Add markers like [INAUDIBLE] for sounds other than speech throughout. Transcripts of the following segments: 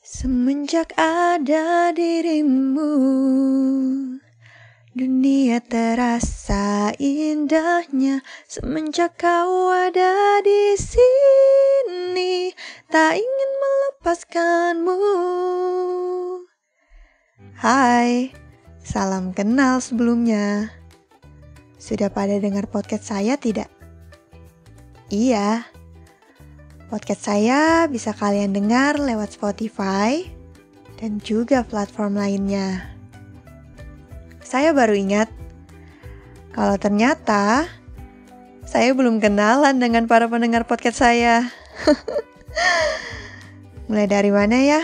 Semenjak ada dirimu, dunia terasa indahnya. Semenjak kau ada di sini, tak ingin melepaskanmu. Hai, salam kenal sebelumnya. Sudah pada dengar podcast saya tidak? Iya, Podcast saya bisa kalian dengar lewat Spotify dan juga platform lainnya. Saya baru ingat kalau ternyata saya belum kenalan dengan para pendengar podcast saya. [LAUGHS] Mulai dari mana ya?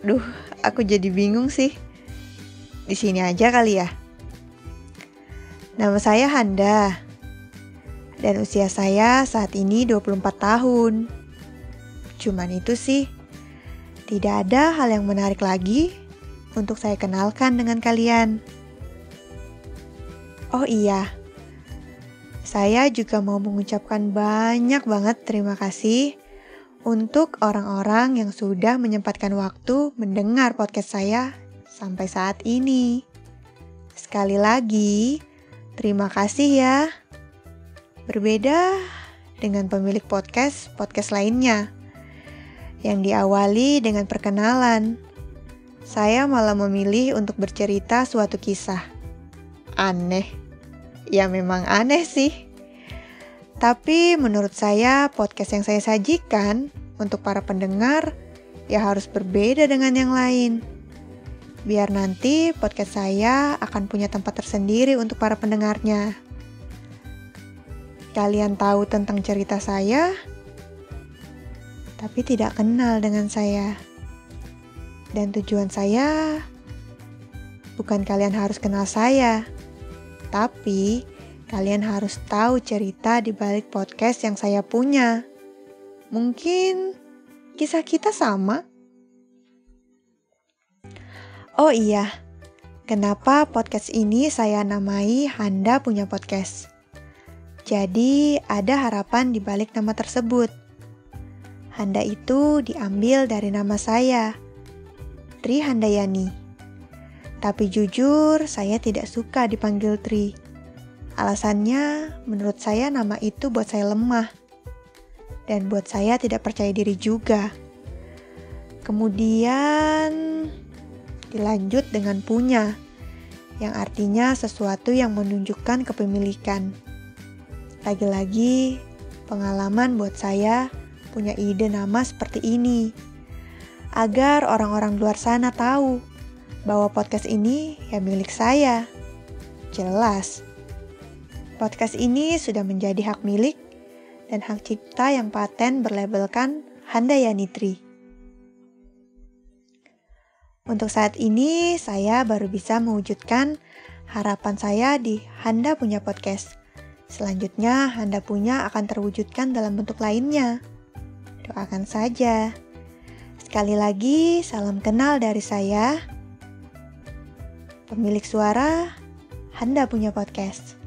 Duh, aku jadi bingung sih. Di sini aja kali ya. Nama saya Handa dan usia saya saat ini 24 tahun. Cuman itu sih, tidak ada hal yang menarik lagi untuk saya kenalkan dengan kalian. Oh iya, saya juga mau mengucapkan banyak banget terima kasih untuk orang-orang yang sudah menyempatkan waktu mendengar podcast saya sampai saat ini. Sekali lagi, terima kasih ya. Berbeda dengan pemilik podcast-podcast lainnya yang diawali dengan perkenalan. Saya malah memilih untuk bercerita suatu kisah. Aneh. Ya memang aneh sih. Tapi menurut saya podcast yang saya sajikan untuk para pendengar ya harus berbeda dengan yang lain. Biar nanti podcast saya akan punya tempat tersendiri untuk para pendengarnya. Kalian tahu tentang cerita saya, tapi tidak kenal dengan saya. Dan tujuan saya bukan kalian harus kenal saya, tapi kalian harus tahu cerita di balik podcast yang saya punya. Mungkin kisah kita sama. Oh iya, kenapa podcast ini saya namai Handa punya podcast? Jadi, ada harapan di balik nama tersebut. Handa itu diambil dari nama saya, Tri Handayani. Tapi jujur, saya tidak suka dipanggil Tri. Alasannya, menurut saya nama itu buat saya lemah. Dan buat saya tidak percaya diri juga. Kemudian, dilanjut dengan punya, yang artinya sesuatu yang menunjukkan kepemilikan. Lagi-lagi, pengalaman buat saya punya ide nama seperti ini. Agar orang-orang luar sana tahu bahwa podcast ini ya milik saya. Jelas, podcast ini sudah menjadi hak milik dan hak cipta yang paten berlabelkan Handayanitri. Untuk saat ini, saya baru bisa mewujudkan harapan saya di Handa Punya Podcast Selanjutnya, Anda punya akan terwujudkan dalam bentuk lainnya. Doakan saja. Sekali lagi, salam kenal dari saya. Pemilik suara, Anda punya podcast.